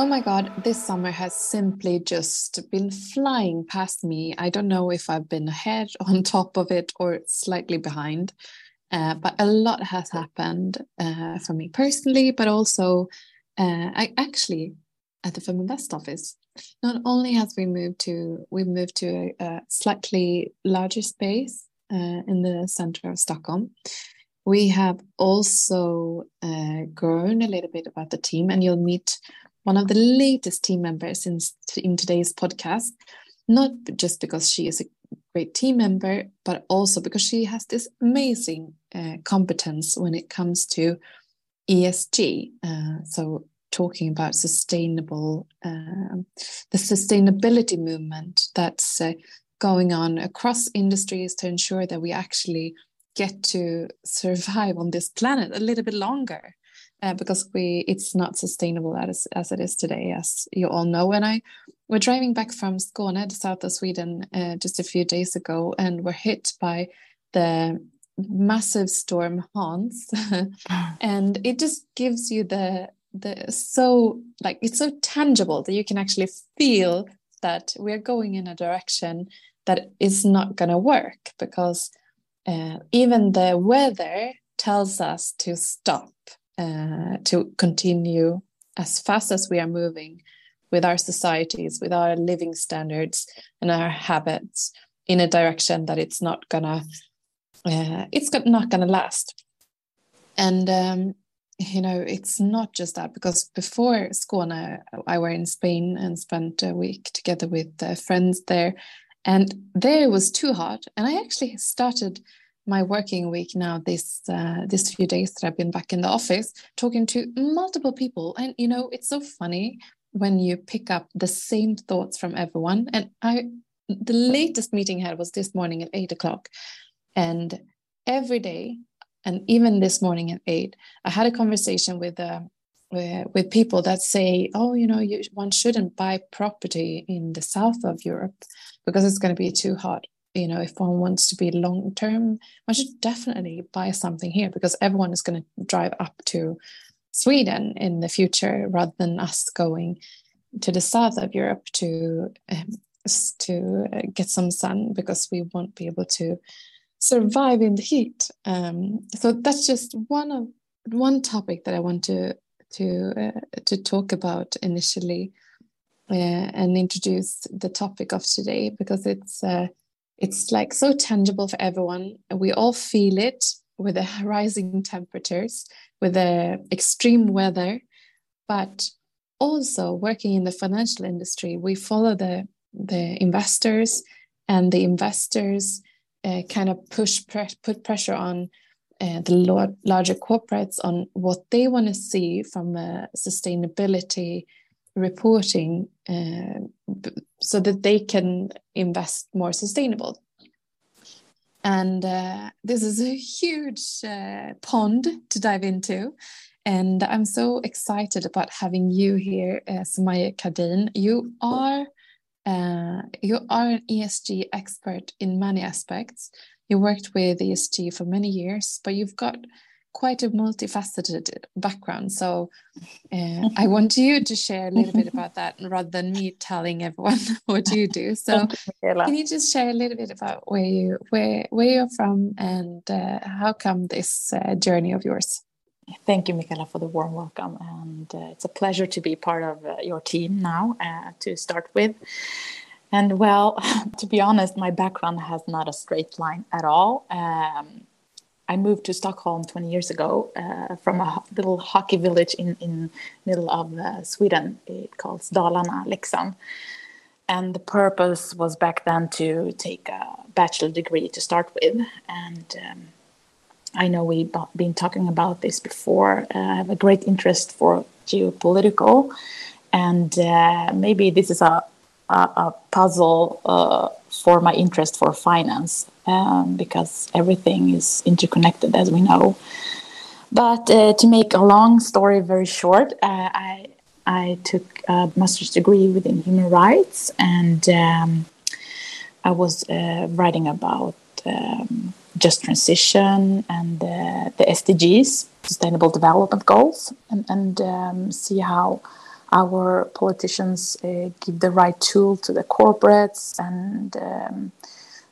Oh my God, this summer has simply just been flying past me. I don't know if I've been ahead, on top of it, or slightly behind, uh, but a lot has happened uh, for me personally, but also uh, I actually at the Feminvest office. Not only has we moved to we moved to a, a slightly larger space uh, in the center of Stockholm, we have also uh, grown a little bit about the team, and you'll meet one of the latest team members in, in today's podcast, not just because she is a great team member, but also because she has this amazing uh, competence when it comes to ESG. Uh, so, talking about sustainable, uh, the sustainability movement that's uh, going on across industries to ensure that we actually get to survive on this planet a little bit longer uh, because we it's not sustainable as as it is today, as you all know. And I we're driving back from Skåne, the south of Sweden, uh, just a few days ago, and we're hit by the massive storm Hans, and it just gives you the the so like it's so tangible that you can actually feel that we're going in a direction that is not going to work because uh, even the weather tells us to stop uh, to continue as fast as we are moving with our societies, with our living standards and our habits in a direction that it's not gonna, uh, it's not gonna last. And um, you know, it's not just that because before Skåne, I were in Spain and spent a week together with uh, friends there, and there was too hot, and I actually started my working week now this uh, this few days that I've been back in the office talking to multiple people. And you know it's so funny when you pick up the same thoughts from everyone. And I the latest meeting I had was this morning at eight o'clock. And every day and even this morning at eight I had a conversation with uh, with people that say, oh, you know, you, one shouldn't buy property in the south of Europe because it's going to be too hot you know if one wants to be long term one should definitely buy something here because everyone is going to drive up to sweden in the future rather than us going to the south of europe to um, to uh, get some sun because we won't be able to survive in the heat. Um, so that's just one of one topic that i want to to uh, to talk about initially uh, and introduce the topic of today because it's uh, it's like so tangible for everyone. We all feel it with the rising temperatures, with the extreme weather, but also working in the financial industry, we follow the the investors, and the investors uh, kind of push pre put pressure on uh, the larger corporates on what they want to see from a sustainability reporting uh, so that they can invest more sustainable. And uh, this is a huge uh, pond to dive into. And I'm so excited about having you here, uh, Somayeh Cardejin. You are uh, you are an ESG expert in many aspects. You worked with ESG for many years, but you've got quite a multifaceted background. So uh, I want you to share a little bit about that rather than me telling everyone what you do. So can you just share a little bit about where you where where you're from and uh, how come this uh, journey of yours? Thank you, Michaela, for the warm welcome. And uh, it's a pleasure to be part of uh, your team now uh, to start with. And well, to be honest, my background has not a straight line at all. Um, I moved to Stockholm 20 years ago uh, from a little hockey village in in middle of uh, Sweden. It calls Dalarna, Leksand. And the purpose was back then to take a bachelor degree to start with. And um, I know we've been talking about this before. Uh, I have a great interest for geopolitical, and uh, maybe this is a a, a puzzle uh, for my interest for finance um, because everything is interconnected, as we know. But uh, to make a long story very short, uh, I I took a master's degree within human rights, and um, I was uh, writing about um, just transition and the SDGs, Sustainable Development Goals, and, and um, see how our politicians uh, give the right tool to the corporates and um,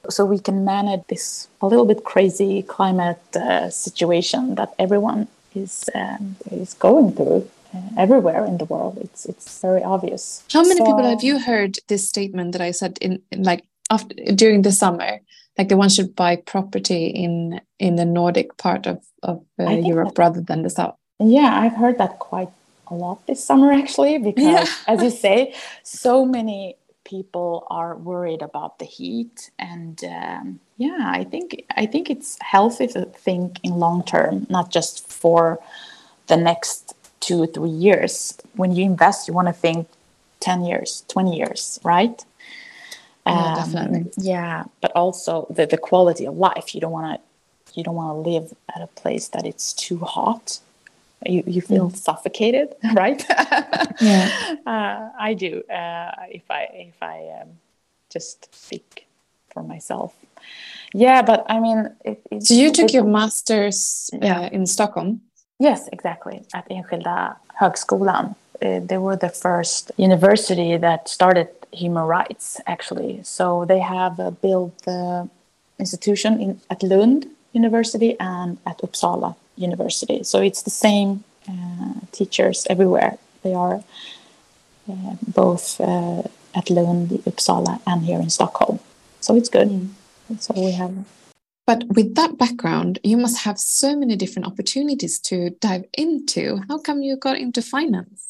so we can manage this a little bit crazy climate uh, situation that everyone is um, is going through uh, everywhere in the world. It's it's very obvious. How many so, people have you heard this statement that I said in, in like after during the summer? Like the one should buy property in in the Nordic part of of uh, Europe rather than the south. Yeah, I've heard that quite a lot this summer actually because, yeah. as you say, so many people are worried about the heat and um, yeah i think i think it's healthy to think in long term not just for the next two or three years. When you invest you want to think 10 years 20 years right? Yeah, um, definitely. yeah but also the, the quality of life. You don't want to you don't want to live at a place that it's too hot you, you feel mm. suffocated right? Yeah. Uh, i do uh, if i if i um, just speak for myself. Yeah but i mean it, it, so you took your master's uh, yeah. in stockholm? Yes exactly at enskilda högskolan. Uh, they were the first university that started human rights actually. So they have uh, built the institution in, at lund university and at uppsala university. So it's the same uh, teachers everywhere. They are uh, both uh, at Lund, Uppsala, and here in Stockholm. So it's good. Mm. So we have. But with that background, you must have so many different opportunities to dive into. How come you got into finance?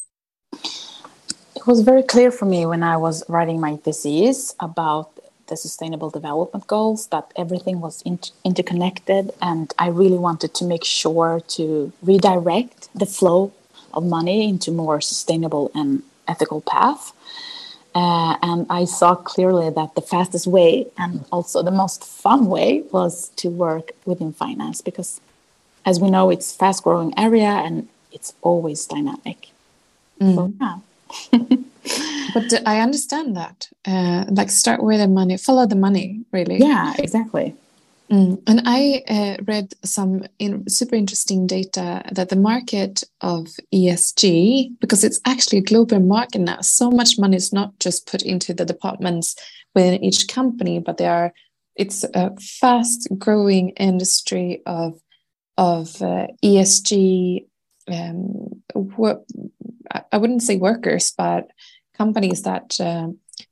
It was very clear for me when I was writing my thesis about the sustainable development goals that everything was inter- interconnected and i really wanted to make sure to redirect the flow of money into more sustainable and ethical path. Uh, and i saw clearly that the fastest way and also the most fun way was to work within finance because as we know it's fast growing area and it's always dynamic. Mm. so yeah but I understand that. Uh, like start where the money, follow the money, really. Yeah, exactly. Mm. And I uh, read some in, super interesting data that the market of ESG, because it's actually a global market now, so much money is not just put into the departments within each company, but they are. It's a fast growing industry of of uh, ESG. Um, what I wouldn't say workers, but companies that uh,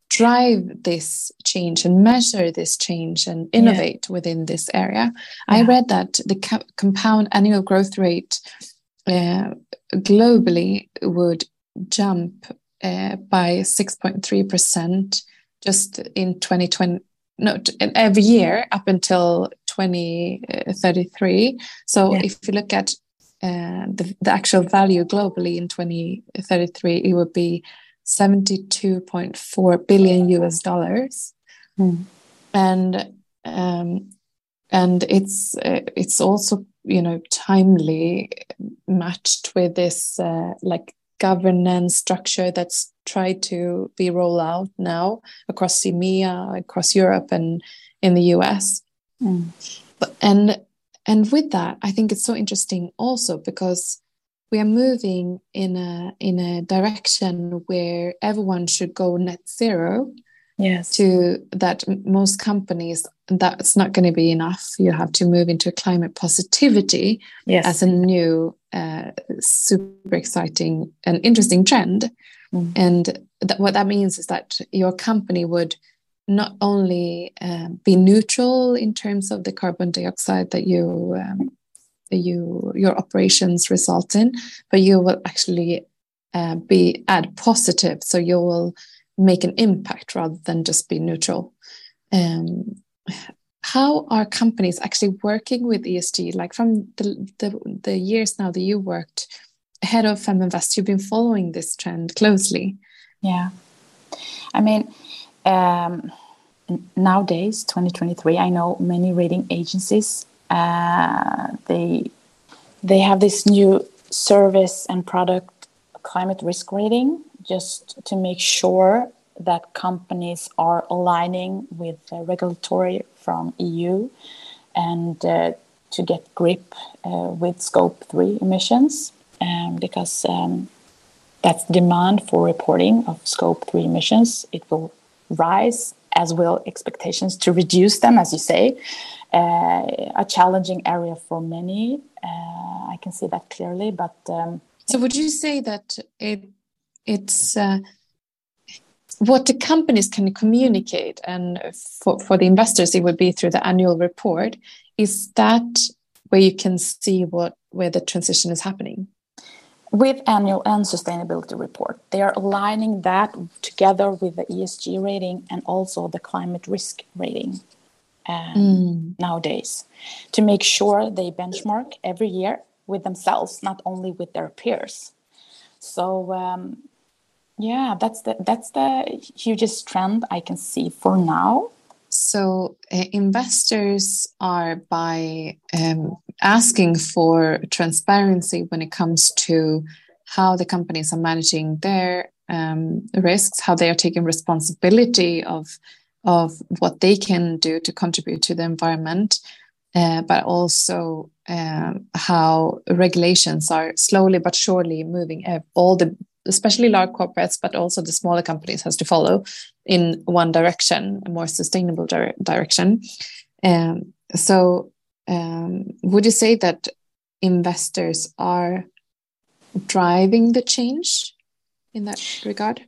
drive this change and measure this change and innovate yeah. within this area. Yeah. I read that the co compound annual growth rate uh, globally would jump uh, by 6.3% just in 2020 no every year up until 2033 so yeah. if you look at uh, the, the actual value globally in 2033 it would be 72.4 billion US dollars. Mm. And um, and it's uh, it's also you know timely matched with this uh, like governance structure that's tried to be rolled out now across EMEA, across Europe, and in the US. Mm. But, and and with that, I think it's so interesting also because we are moving in a in a direction where everyone should go net zero yes to that most companies that's not going to be enough you have to move into climate positivity yes. as a new uh, super exciting and interesting trend mm. and what that means is that your company would not only uh, be neutral in terms of the carbon dioxide that you um, you your operations result in, but you will actually uh, be add positive. So you will make an impact rather than just be neutral. Um, how are companies actually working with ESG? Like from the, the, the years now that you worked ahead of Feminvest, you've been following this trend closely. Yeah. I mean, um, nowadays, 2023, I know many rating agencies uh, they they have this new service and product climate risk rating just to make sure that companies are aligning with regulatory from EU and uh, to get grip uh, with scope 3 emissions um, because um, that's demand for reporting of scope 3 emissions. It will rise as will expectations to reduce them as you say uh, a challenging area for many uh, i can see that clearly but um, so would you say that it it's uh, what the companies can communicate and for, for the investors it would be through the annual report is that where you can see what where the transition is happening with annual and sustainability report. They are aligning that together with the esg rating and also the climate risk rating um, mm. nowadays to make sure they benchmark every year with themselves not only with their peers. So um, yeah that's the that's the hugest trend i can see for now so uh, investors are by um, asking for transparency when it comes to how the companies are managing their um, risks how they are taking responsibility of of what they can do to contribute to the environment uh, but also um, how regulations are slowly but surely moving all the especially large corporates, but also the smaller companies has to follow in one direction, a more sustainable dire direction. Um, so, um, would you say that investors are driving the change in that regard?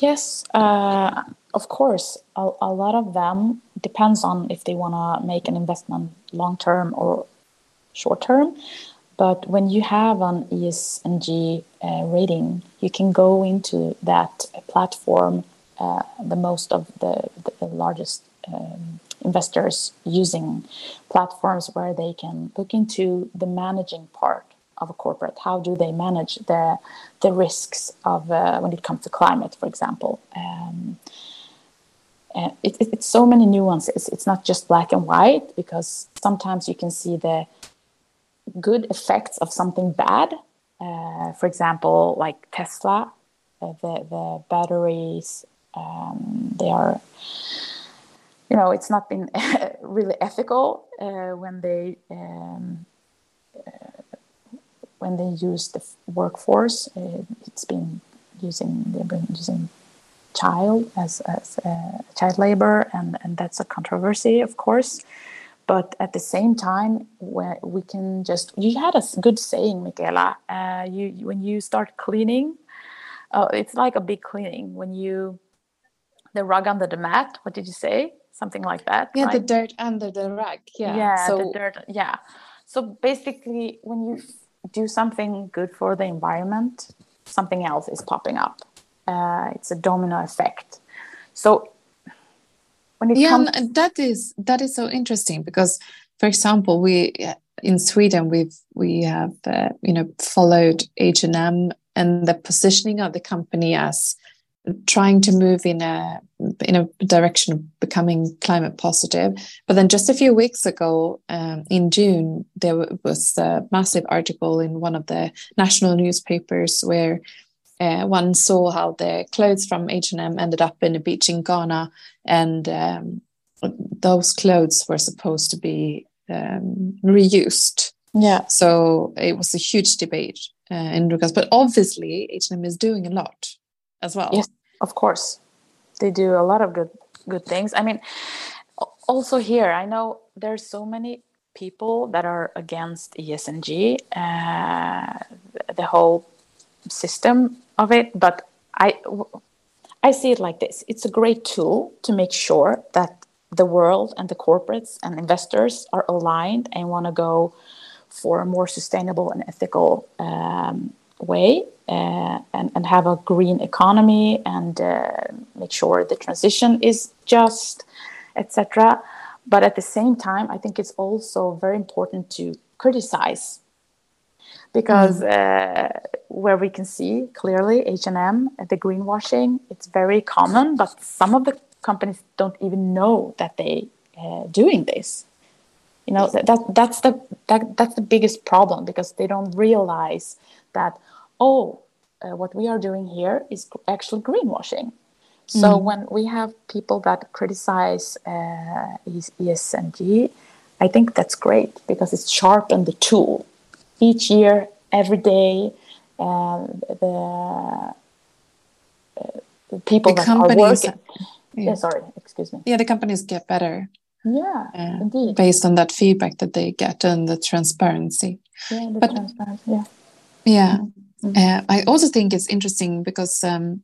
Yes, uh, of course. A, a, lot of them depends on if they want to make an investment long term or short term. But when you have an ESG uh, rating, you can go into that platform. Uh, the most of the, the largest um, investors using platforms where they can look into the managing part of a corporate. How do they manage the the risks of uh, when it comes to climate, for example? Um, it, it, it's so many nuances. It's not just black and white because sometimes you can see the good effects of something bad. Uh, for example, like Tesla, uh, the the batteries, um, they are, you know, it's not been really ethical uh, when they um, uh, when they use the workforce. Uh, it's been using they've been using child as, as uh, child labor, and and that's a controversy, of course but at the same time we can just you had a good saying michaela uh, you when you start cleaning uh, it's like a big cleaning. When you the rug under the mat what did you say? Something like that yeah right? the dirt under the rug yeah. Yeah so, the dirt yeah. So basically when you do something good for the environment something else is popping up. Uh, it's a domino effect. So when it yeah, comes and that is that is so interesting because for example we in sweden we've we have uh, you know followed h&m and the positioning of the company as trying to move in a in a direction of becoming climate positive. But then just a few weeks ago um, in june there was a massive article in one of the national newspapers where uh, one saw how the clothes from H&M ended up in a beach in Ghana and um, those clothes were supposed to be um, reused. Yeah. So it was a huge debate uh, in regards, but obviously H&M is doing a lot as well. Yes, of course. They do a lot of good good things. I mean, also here, I know there's so many people that are against ESG, uh, the whole system of it, but I I see it like this: it's a great tool to make sure that the world and the corporates and investors are aligned and want to go for a more sustainable and ethical um, way uh, and, and have a green economy and uh, make sure the transition is just, etc. But at the same time, I think it's also very important to criticize because mm. uh, where we can see clearly H&M, the greenwashing, it's very common, but some of the companies don't even know that they uh, doing this. You know that, that that's the that, that's the biggest problem because they don't realize that oh uh, what we are doing here is actually greenwashing. So mm. when we have people that criticize uh, ESG, I think that's great because it's sharpened the tool each year, every day, the, uh, the people The that are companies- working. Yeah. sorry, excuse me. Yeah, the companies get better Yeah, uh, indeed. based on that feedback that they get and the transparency. Yeah, the but- transparency. Yeah. Yeah. Mhm. Uh, I also think it's interesting because um,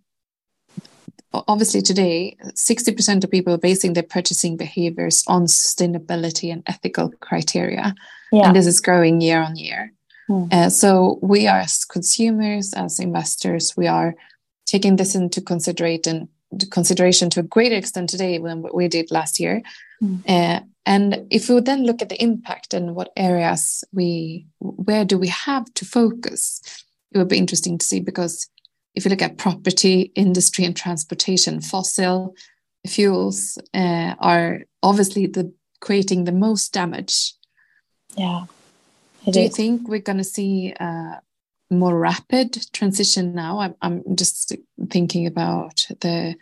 obviously today, 60% of people are basing their purchasing behaviors on sustainability and ethical criteria. Yeah. And this is growing year on year. Hmm. Uh, so we are as consumers, as investors, we are taking this into consideration, consideration to a greater extent today than what we did last year. Hmm. Uh, and if we then look at the impact and what areas we, where do we have to focus, it would be interesting to see because if you look at property, industry, and transportation, fossil fuels uh, are obviously the creating the most damage. yeah. It Do you is. think we're going to see a more rapid transition now? I'm, I'm just thinking about the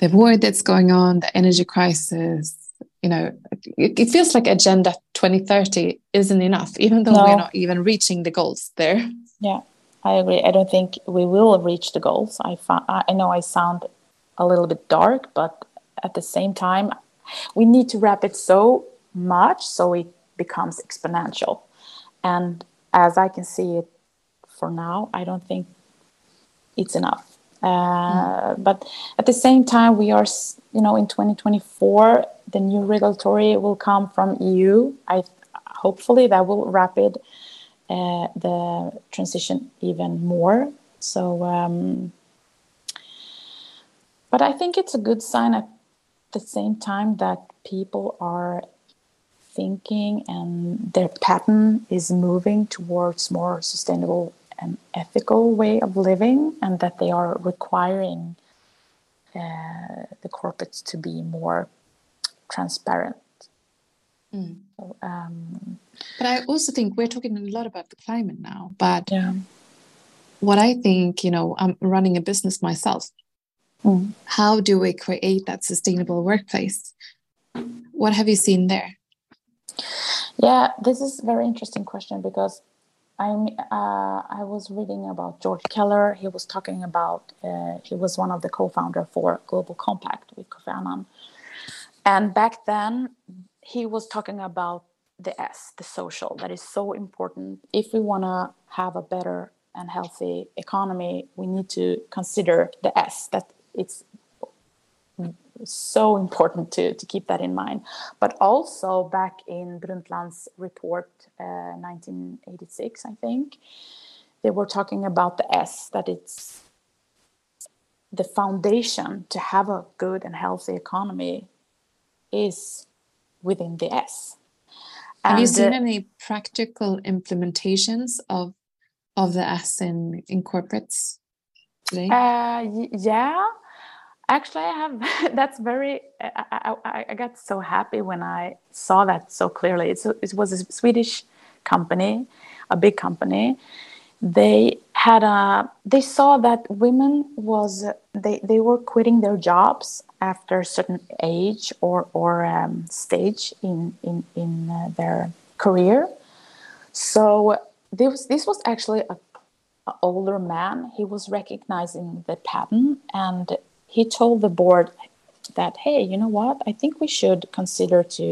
the war that's going on, the energy crisis. You know, it, it feels like Agenda 2030 isn't enough, even though No. we're not even reaching the goals there. Yeah, I agree. I don't think we will reach the goals. I I know I sound a little bit dark, but at the same time, we need to wrap it so much so it becomes exponential. And as I can see it for now, I don't think it's enough. Uh, But at the same time, we are, you know, in 2024, the new regulatory will come from EU. I hopefully that will rapid uh, the transition even more. So, um, but I think it's a good sign at the same time that people are thinking and their pattern is moving towards more sustainable and ethical way of living, and that they are requiring uh, the corporates to be more transparent. So, um, But I also think we're talking a lot about the climate now. But yeah. what I think, you know, I'm running a business myself. Mm. How do we create that sustainable workplace? What have you seen there? Yeah, this is a very interesting question because I'm uh, I was reading about George Keller. He was talking about uh, he was one of the co-founder for Global Compact with Kofi Annan, and back then he was talking about the S, the social, that is so important. If we want to have a better and healthy economy, we need to consider the S. That it's so important to, to keep that in mind. But also back in Brundtland's report, uh, 1986, I think, they were talking about the S, that it's the foundation to have a good and healthy economy is within the S. Have you seen uh, any practical implementations of of the S in, in corporates today? Uh, yeah, actually, I have. That's very. I, I, I- got so happy when I saw that so clearly. It's it was a Swedish company, a big company. They had a. They saw that women was they they were quitting their jobs after a certain age or or um, stage in in in uh, their career. So this was, this was actually a, a older man. He was recognizing the pattern, and he told the board that, "Hey, you know what? I think we should consider to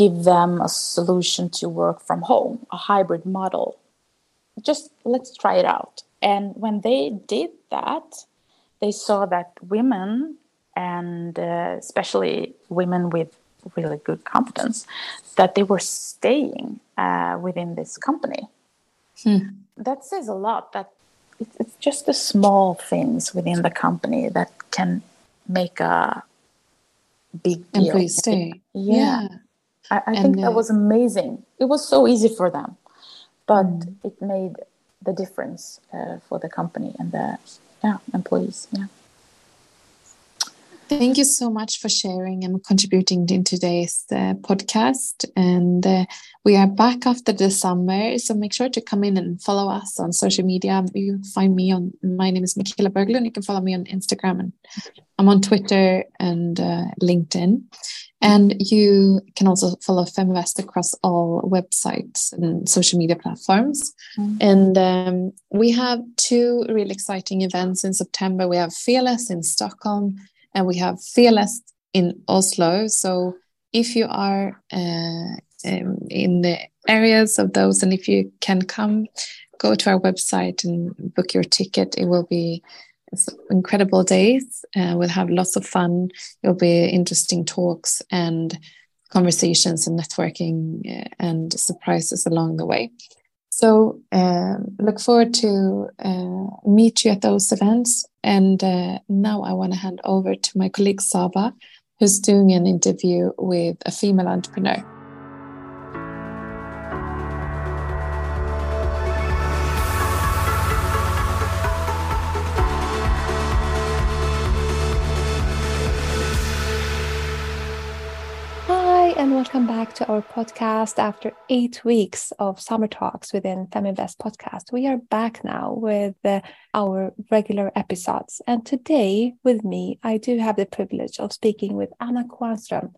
give them a solution to work from home, a hybrid model. Just let's try it out." And when they did that, they saw that women and uh, especially women with really good competence that they were staying uh, within this company that says a lot that it's, just the small things within the company that can make a big deal. Stay. Yeah. I, I think that uh, was amazing. It was so easy for them, but Mm. it made the difference uh, for the company and the yeah employees. Yeah. Thank you so much for sharing and contributing in today's uh, podcast. And uh, we are back after the summer, so make sure to come in and follow us on social media. You can find me on. My name is Michaela Berglund. You can follow me on Instagram, and I'm on Twitter and uh, LinkedIn. And you can also follow Feminvest across all websites and social media platforms. Mm. And um, we have two really exciting events in September. We have Fearless in Stockholm and we have Fearless in Oslo. So if you are uh, um, in the areas of those and if you can come, go to our website and book your ticket. It will be incredible days. Uh, we'll have lots of fun. It'll be interesting talks and conversations and networking uh, and surprises along the way. So uh, look forward to uh, meet you at those events. And uh, now I want to hand over to my colleague Saba, who's doing an interview with a female entrepreneur. And welcome back to our podcast after eight weeks of summer talks within Feminvest podcast. We are back now with uh, our regular episodes. And today, with me, I do have the privilege of speaking with Anna Quarnström,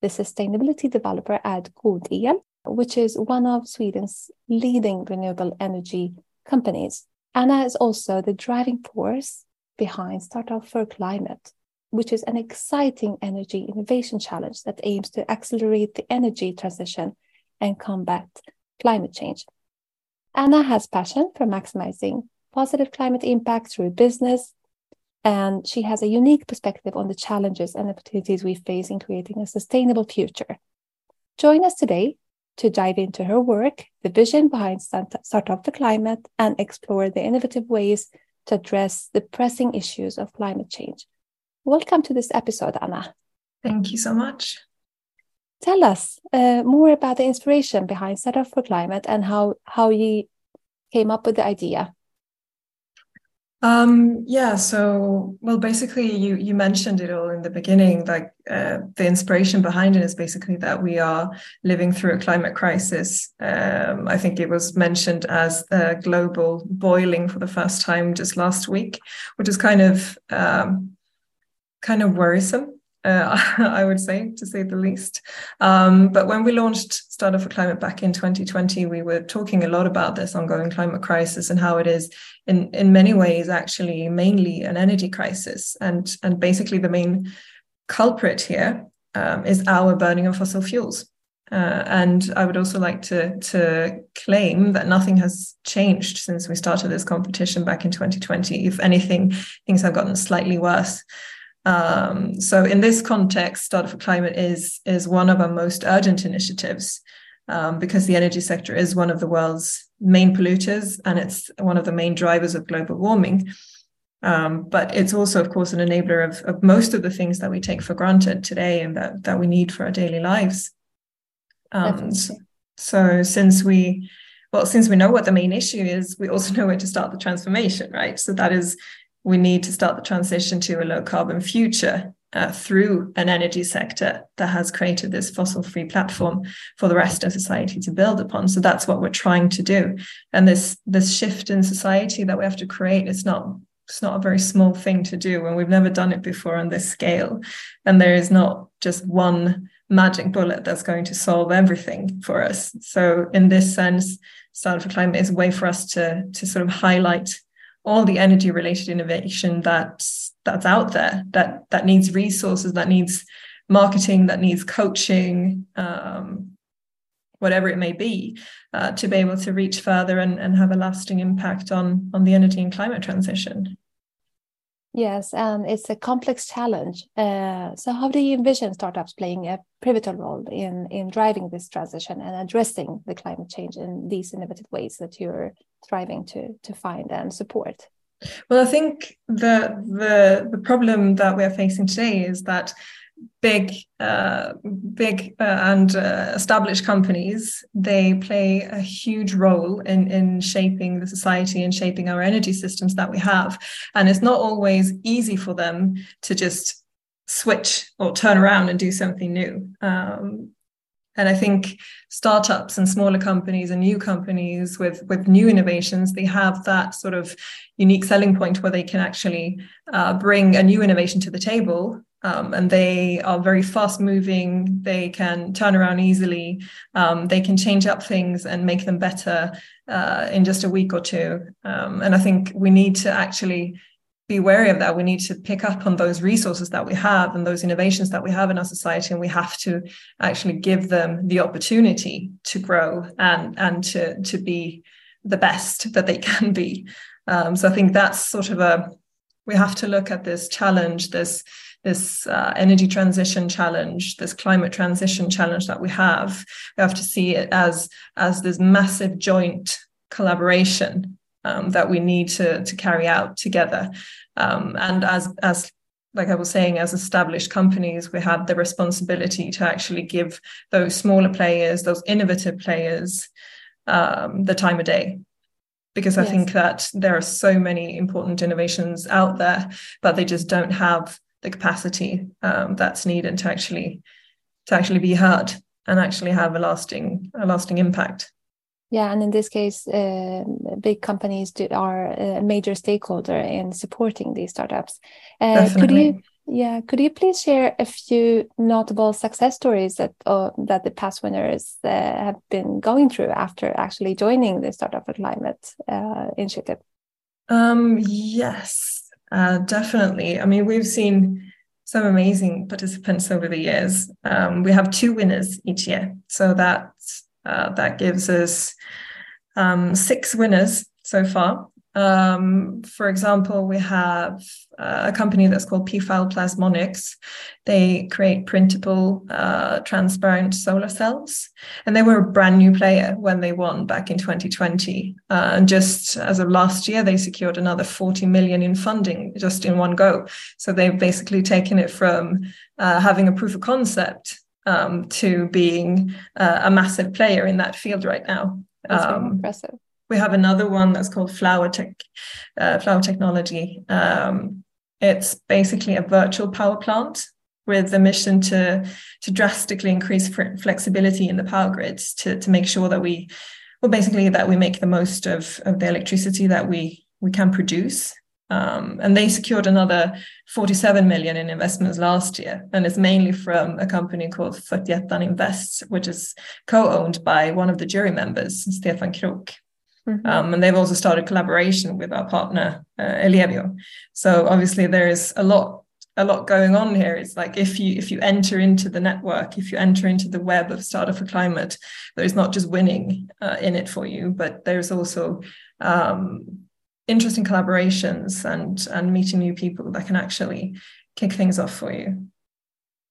the sustainability developer at GodEl, which is one of Sweden's leading renewable energy companies. Anna is also the driving force behind Startup for Climate, which is an exciting energy innovation challenge that aims to accelerate the energy transition and combat climate change. Anna has passion for maximizing positive climate impact through business, and she has a unique perspective on the challenges and opportunities we face in creating a sustainable future. Join us today to dive into her work, the vision behind Startup for Climate, and explore the innovative ways to address the pressing issues of climate change Welcome to this episode, Anna. Thank you so much. Tell us uh, more about the inspiration behind Startup for Climate and how, how you came up with the idea. Um, yeah, so well, basically, you you mentioned it all in the beginning. Like uh, the inspiration behind it is basically that we are living through a climate crisis. Um, I think it was mentioned as a global boiling for the first time just last week, which is kind of um, kind of worrisome. Uh, I would say, to say the least. Um, but when we launched Startup for Climate back in 2020, we were talking a lot about this ongoing climate crisis and how it is, in in many ways, actually mainly an energy crisis, and and basically the main culprit here um, is our burning of fossil fuels. Uh, and I would also like to to claim that nothing has changed since we started this competition back in 2020. If anything, things have gotten slightly worse. Um, so in this context, Startup for Climate is is one of our most urgent initiatives um, because the energy sector is one of the world's main polluters and it's one of the main drivers of global warming. Um, but it's also, of course, an enabler of, of most of the things that we take for granted today and that, that we need for our daily lives. Um, so, so since we well, since we know what the main issue is, we also know where to start the transformation, right? So that is we need to start the transition to a low carbon future uh, through an energy sector that has created this fossil free platform for the rest of society to build upon. So that's what we're trying to do. And this this shift in society that we have to create it's not it's not a very small thing to do and we've never done it before on this scale. And there is not just one magic bullet that's going to solve everything for us. So in this sense Startup for Climate is a way for us to to sort of highlight all the energy related innovation that's that's out there that that needs resources that needs marketing that needs coaching um, whatever it may be uh, to be able to reach further and, and have a lasting impact on on the energy and climate transition Yes, and it's a complex challenge. Uh, so, how do you envision startups playing a pivotal role in in driving this transition and addressing the climate change in these innovative ways that you're striving to to find and support? Well, I think the the the problem that we're facing today is that big uh, big uh, and uh, established companies they play a huge role in in shaping the society and shaping our energy systems that we have and it's not always easy for them to just switch or turn around and do something new. Um, and I think startups and smaller companies and new companies with, with new innovations, they have that sort of unique selling point where they can actually uh, bring a new innovation to the table. Um, and they are very fast moving. They can turn around easily. Um, they can change up things and make them better uh, in just a week or two. Um, and I think we need to actually be wary of that. We need to pick up on those resources that we have and those innovations that we have in our society, and we have to actually give them the opportunity to grow and and to to be the best that they can be. Um, so I think that's sort of a we have to look at this challenge, this this uh, energy transition challenge, this climate transition challenge that we have. We have to see it as as this massive joint collaboration um, that we need to to carry out together. Um, and as as like I was saying, as established companies, we have the responsibility to actually give those smaller players, those innovative players, um, the time of day. Because I yes. think that there are so many important innovations out there, but they just don't have the capacity um, that's needed to actually to actually be heard and actually have a lasting a lasting impact. Yeah, and in this case, uh, big companies do, are a major stakeholder in supporting these startups. Uh, could you, yeah, could you please share a few notable success stories that uh, that the past winners uh, have been going through after actually joining the Startup for Climate uh, initiative? Um, yes, uh, definitely. I mean, we've seen some amazing participants over the years. Um, we have two winners each year, so that's uh, that gives us um, six winners so far. Um, for example, we have uh, a company that's called Peafowl Plasmonics. They create printable, uh, transparent solar cells, and they were a brand new player when they won back in 2020. Uh, and just as of last year, they secured another 40 million in funding just in one go. So they've basically taken it from uh, having a proof of concept um, to being uh, a massive player in that field right now. That's um, impressive. We have another one that's called Flower Tech, uh, Flower Technology. Um, it's basically a virtual power plant with the mission to to drastically increase flexibility in the power grids to to make sure that we well basically that we make the most of of the electricity that we we can produce um, and they secured another 47 million in investments last year. And it's mainly from a company called Fyrtietan Invest, which is co-owned by one of the jury members, Stefan Krok. Mm-hmm. Um, and they've also started collaboration with our partner, uh. So obviously there is a lot a lot going on here. It's like if you if you enter into the network, if you enter into the web of Startup for Climate, there's not just winning uh, in it for you, but there's also um, interesting collaborations and and meeting new people that can actually kick things off for you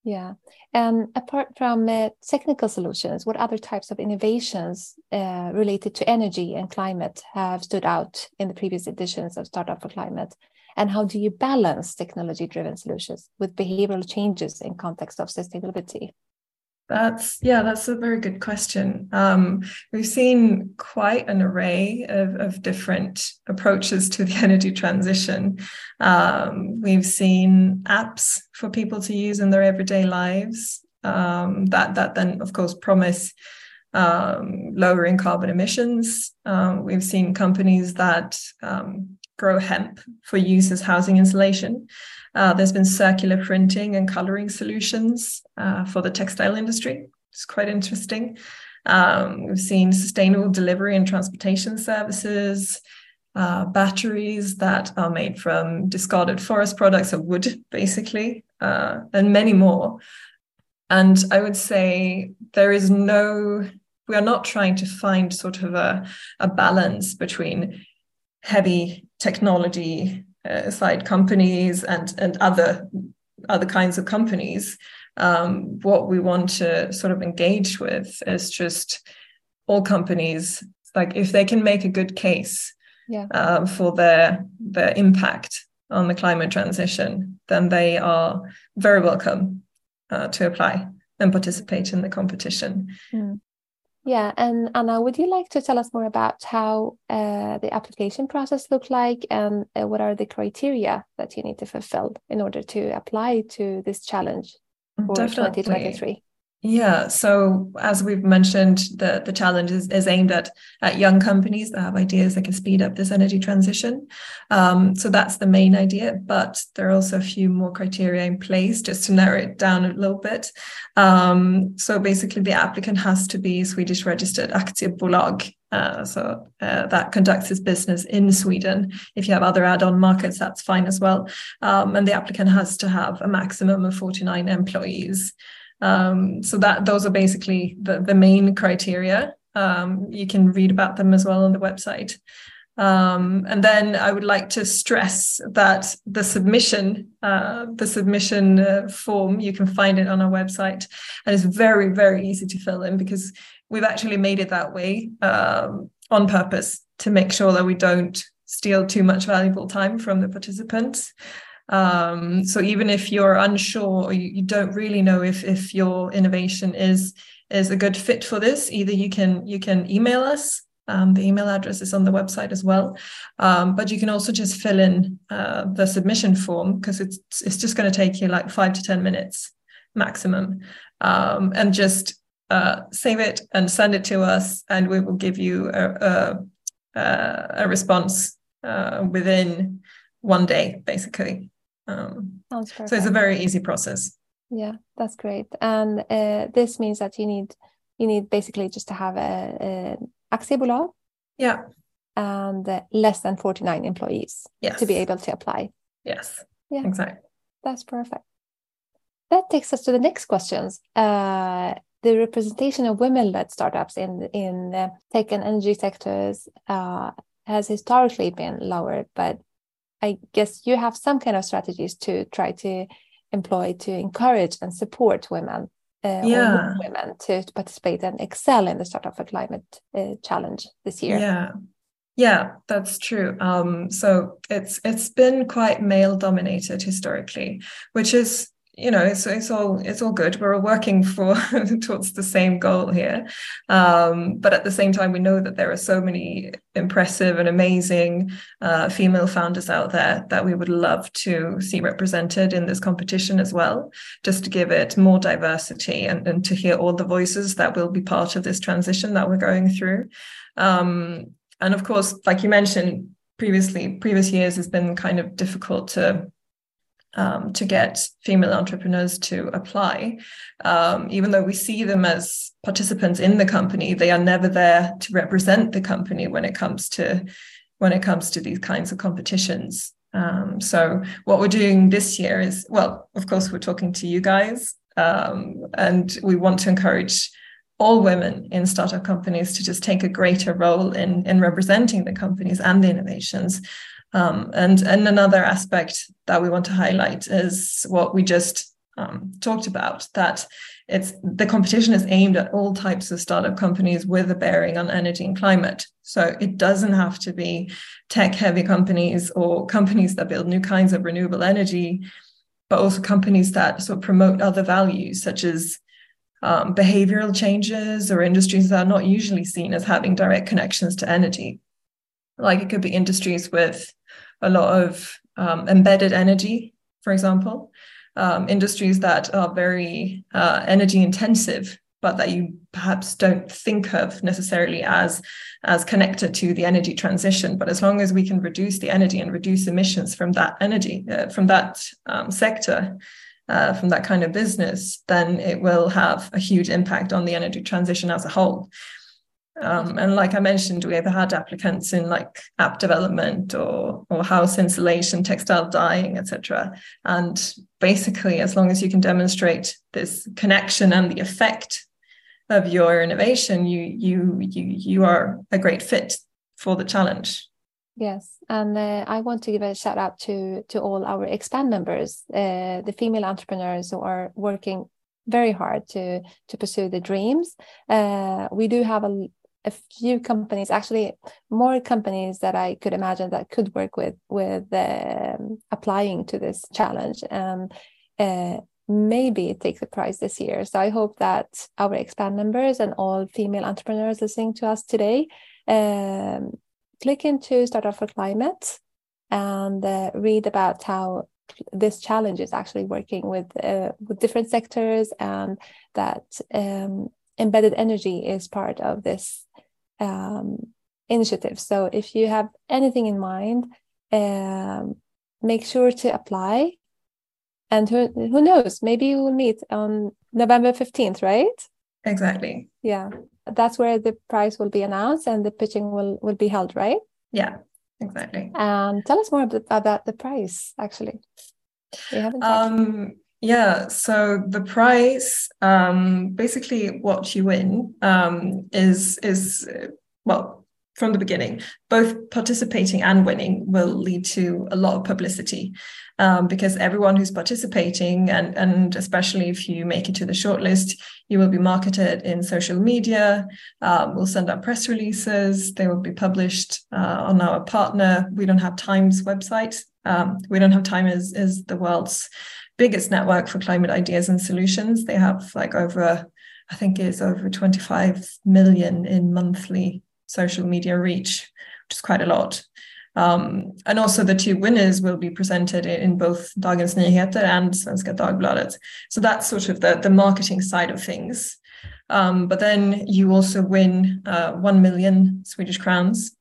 yeah. And apart from uh, technical solutions what other types of innovations uh, related to energy and climate have stood out in the previous editions of startup for climate? And how do you balance technology driven solutions with behavioral changes in context of sustainability that's yeah, that's a very good question. Um, we've seen quite an array of, of different approaches to the energy transition. Um, we've seen apps for people to use in their everyday lives um, that that then of course promise um, lowering carbon emissions. Um, we've seen companies that um, grow hemp for use as housing insulation. Uh, there's been circular printing and coloring solutions uh, for the textile industry. It's quite interesting. Um, we've seen sustainable delivery and transportation services, uh, batteries that are made from discarded forest products or wood, basically, uh, and many more. And I would say there is no, we are not trying to find sort of a, a balance between heavy technology side companies and and other other kinds of companies um, what we want to sort of engage with is just all companies like if they can make a good case yeah. uh, for their their impact on the climate transition then they are very welcome uh, to apply and participate in the competition mm. Yeah, and Anna, would you like to tell us more about how uh, the application process looked like and uh, what are the criteria that you need to fulfill in order to apply to this challenge for Definitely. 2023? Yeah, so as we've mentioned, the, the challenge is, is aimed at, at young companies that have ideas that can speed up this energy transition. Um, so that's the main idea, but there are also a few more criteria in place just to narrow it down a little bit. Um, so basically, the applicant has to be Swedish registered aktiebolag. Uh, so uh, that conducts its business in Sweden. If you have other add-on markets, that's fine as well. Um, and the applicant has to have a maximum of 49 employees. Um, so that those are basically the, the main criteria. Um, you can read about them as well on the website. Um, and then I would like to stress that the submission, uh, the submission uh, form, you can find it on our website, and it's very, very easy to fill in because we've actually made it that way um, on purpose to make sure that we don't steal too much valuable time from the participants. Um, so even if you're unsure or you, you, don't really know if if your innovation is is a good fit for this, either you can you can email us. Um, the email address is on the website as well, um, but you can also just fill in uh, the submission form because it's it's just going to take you like five to ten minutes maximum, um, and just uh, save it and send it to us, and we will give you a a, a response uh, within one day, basically. Um, so it's a very easy process. Yeah, that's great. And uh, this means that you need you need basically just to have a, a aktiebolag. Yeah. And uh, less than 49 employees yes. to be able to apply. Yes. Yeah. Exactly. That's perfect. That takes us to the next questions. Uh, the representation of women-led startups in in tech and energy sectors uh, has historically been lower, but I guess you have some kind of strategies to try to employ to encourage and support women, uh, yeah. women to, to, participate and excel in the Startup for Climate uh, Challenge this year. Yeah, yeah, that's true. Um, so it's it's been quite male dominated historically, which is you know it's, it's all it's all good. We're all working for towards the same goal here. Um, but at the same time we know that there are so many impressive and amazing uh, female founders out there that we would love to see represented in this competition as well just to give it more diversity and, and to hear all the voices that will be part of this transition that we're going through. Um, and of course like you mentioned previously previous years has been kind of difficult to um, to get female entrepreneurs to apply. Um, even though we see them as participants in the company, they are never there to represent the company when it comes to when it comes to these kinds of competitions. Um, so what we're doing this year is, well, of course, we're talking to you guys, um, and we want to encourage all women in startup companies to just take a greater role in in representing the companies and the innovations um, and, and another aspect that we want to highlight is what we just um, talked about that it's the competition is aimed at all types of startup companies with a bearing on energy and climate. So it doesn't have to be tech heavy companies or companies that build new kinds of renewable energy, but also companies that sort of promote other values such as um, behavioral changes or industries that are not usually seen as having direct connections to energy. Like it could be industries with a lot of um, embedded energy, for example, um, industries that are very uh, energy intensive, but that you perhaps don't think of necessarily as as connected to the energy transition. But as long as we can reduce the energy and reduce emissions from that energy uh, from that um, sector. Uh, from that kind of business, then it will have a huge impact on the energy transition as a whole. Um, and like I mentioned, we have had applicants in like app development or or house insulation, textile dyeing, etc. And basically, as long as you can demonstrate this connection and the effect of your innovation, you you you you are a great fit for the challenge. Yes, and uh, I want to give a shout out to to all our expand members, uh, the female entrepreneurs who are working very hard to to pursue the dreams. Uh, we do have a a few companies actually more companies that i could imagine that could work with with um, applying to this challenge and uh, maybe take the prize this year. So I hope that our expand members and all female entrepreneurs listening to us today um, click into Startup for Climate and uh, read about how this challenge is actually working with uh, with different sectors and that um, embedded energy is part of this um, initiative. So if you have anything in mind, um, make sure to apply. And who who knows? Maybe we'll meet on November fifteenth, right? Exactly. Yeah, that's where the prize will be announced and the pitching will will be held, right? Yeah, exactly. And tell us more about, about the prize, actually. We haven't. Um, yeah, so the prize, um, basically, what you win um, is is well from the beginning. Both participating and winning will lead to a lot of publicity um, because everyone who's participating, and and especially if you make it to the shortlist, you will be marketed in social media. Um, we'll send out press releases. They will be published uh, on our partner. We Don't Have Time's website. Um, We Don't Have Time is is the world's biggest network for climate ideas and solutions. They have like over, I think it's over 25 million in monthly social media reach, which is quite a lot. Um, and also the two winners will be presented in both Dagens Nyheter and Svenska Dagbladet. So that's sort of the, the marketing side of things. Um, but then you also win uh, 1 million Swedish crowns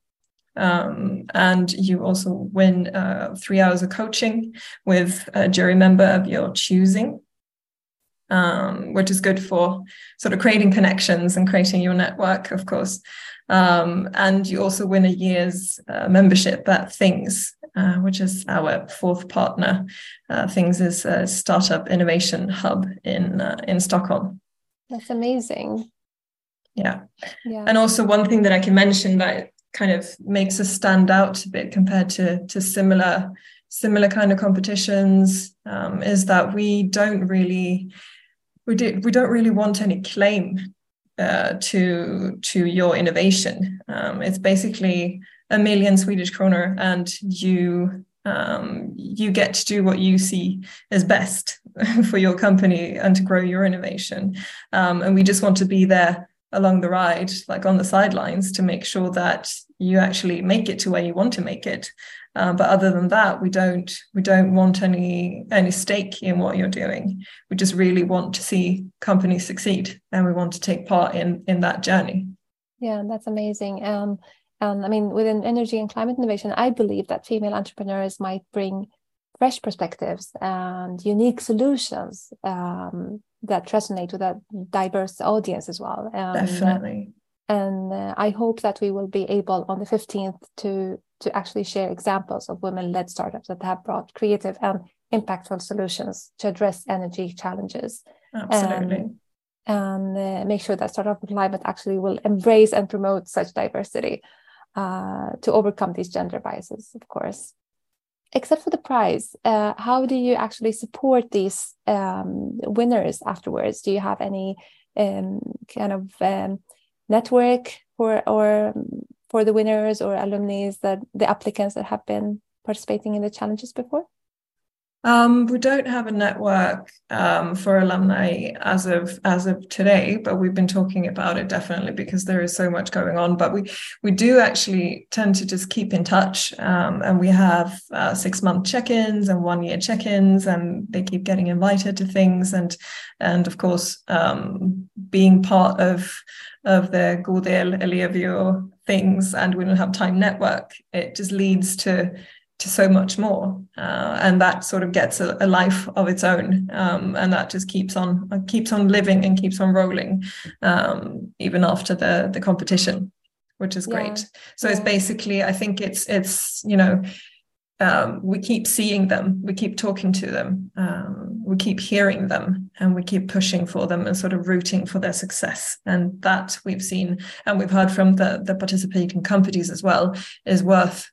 um, and you also win uh, three hours of coaching with a jury member of your choosing, um, which is good for sort of creating connections and creating your network, of course. Um, and you also win a year's uh, membership at Things, uh, which is our fourth partner. Uh, Things is a startup innovation hub in uh, in Stockholm. That's amazing. Yeah. yeah. And also one thing that I can mention that kind of makes us stand out a bit compared to to similar similar kind of competitions um, is that we don't really we do we don't really want any claim uh, to to your innovation. Um, it's basically a million Swedish kroner, and you um, you get to do what you see as best for your company and to grow your innovation. Um, and we just want to be there along the ride, like on the sidelines, to make sure that you actually make it to where you want to make it. Um, but other than that, we don't we don't want any any stake in what you're doing. We just really want to see companies succeed, and we want to take part in in that journey. Yeah, that's amazing. Um, and I mean, within energy and climate innovation, I believe that female entrepreneurs might bring fresh perspectives and unique solutions um, that resonate with a diverse audience as well. And, Definitely. And uh, I hope that we will be able on the 15th to to actually share examples of women-led startups that have brought creative and impactful solutions to address energy challenges. Absolutely. and uh, make sure that Startup Climate actually will embrace and promote such diversity uh, to overcome these gender biases, of course except for the prize, uh, how do you actually support these um, winners afterwards? Do you have any um, kind of um, network for or for the winners or alumni that the applicants that have been participating in the challenges before? Um, we don't have a network um, for alumni as of as of today, but we've been talking about it definitely because there is so much going on. But we we do actually tend to just keep in touch, um, and we have uh, six month check ins and one year check ins, and they keep getting invited to things, and and of course um, being part of of the GodEl Ellevio things, and We Don't Have Time network. It just leads to to so much more uh, and that sort of gets a, a life of its own um, and that just keeps on uh, keeps on living and keeps on rolling um, even after the the competition which is great yeah. so yeah. it's basically i think it's it's you know um, we keep seeing them we keep talking to them um, we keep hearing them and we keep pushing for them and sort of rooting for their success and that we've seen and we've heard from the the participating companies as well is worth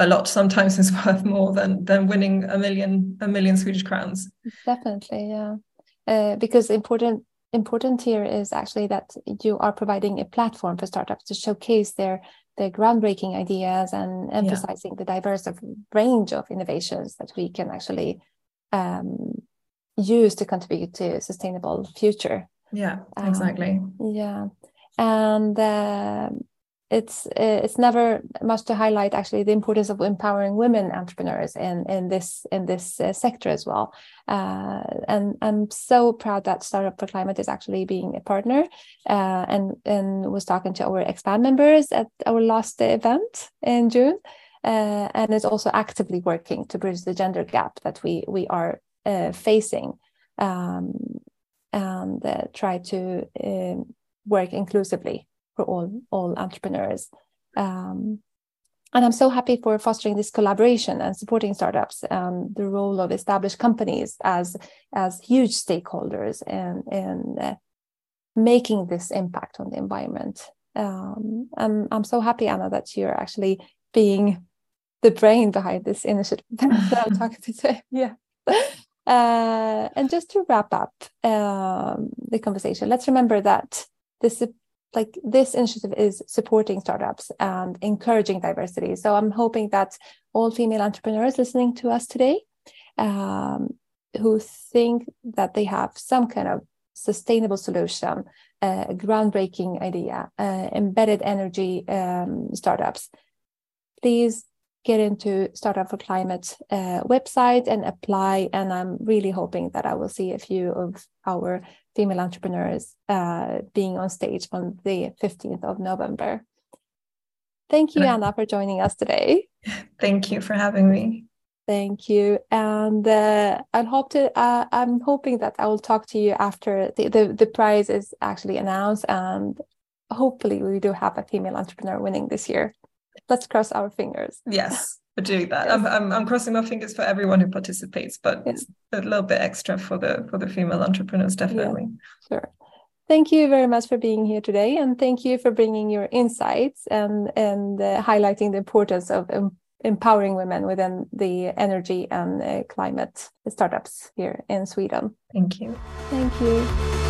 a lot sometimes is worth more than than winning a million a million Swedish crowns. Definitely, yeah. Uh, because important important here is actually that you are providing a platform for startups to showcase their their groundbreaking ideas and emphasizing yeah. the diverse range of innovations that we can actually um, use to contribute to a sustainable future. Yeah, exactly. Um, yeah, and uh, it's it's never much to highlight actually the importance of empowering women entrepreneurs in in this in this uh, sector as well. Uh, and i'm so proud that startup for climate is actually being a partner uh, and and was talking to our expand members at our last event in june. And is also actively working to bridge the gender gap that we we are facing um, and try to work inclusively for all all entrepreneurs. Um, and I'm so happy for fostering this collaboration and supporting startups and the role of established companies as as huge stakeholders in in uh, making this impact on the environment. Um, I'm I'm so happy, Anna, that you're actually being the brain behind this initiative that I'm talking to today. Yeah. Uh, and just to wrap up um, the conversation, let's remember that this like this initiative is supporting startups and encouraging diversity. So I'm hoping that all female entrepreneurs listening to us today um, who think that they have some kind of sustainable solution, uh, groundbreaking idea, uh, embedded energy um, startups, please get into Startup for Climate uh, website and apply. And I'm really hoping that I will see a few of our female entrepreneurs uh, being on stage on the 15th of November. Thank you, Anna, for joining us today. Thank you for having me. Thank you, and uh, I hope to. Uh, I'm hoping that I will talk to you after the, the the prize is actually announced, and hopefully we do have a female entrepreneur winning this year. Let's cross our fingers. Yes for doing that. Yes. I'm, I'm, I'm crossing my fingers for everyone who participates, but yes. a little bit extra for the for the female entrepreneurs, definitely. Yeah, sure. Thank you very much for being here today, and thank you for bringing your insights and and uh, highlighting the importance of um, empowering women within the energy and uh, climate startups here in Sweden. Thank you. Thank you.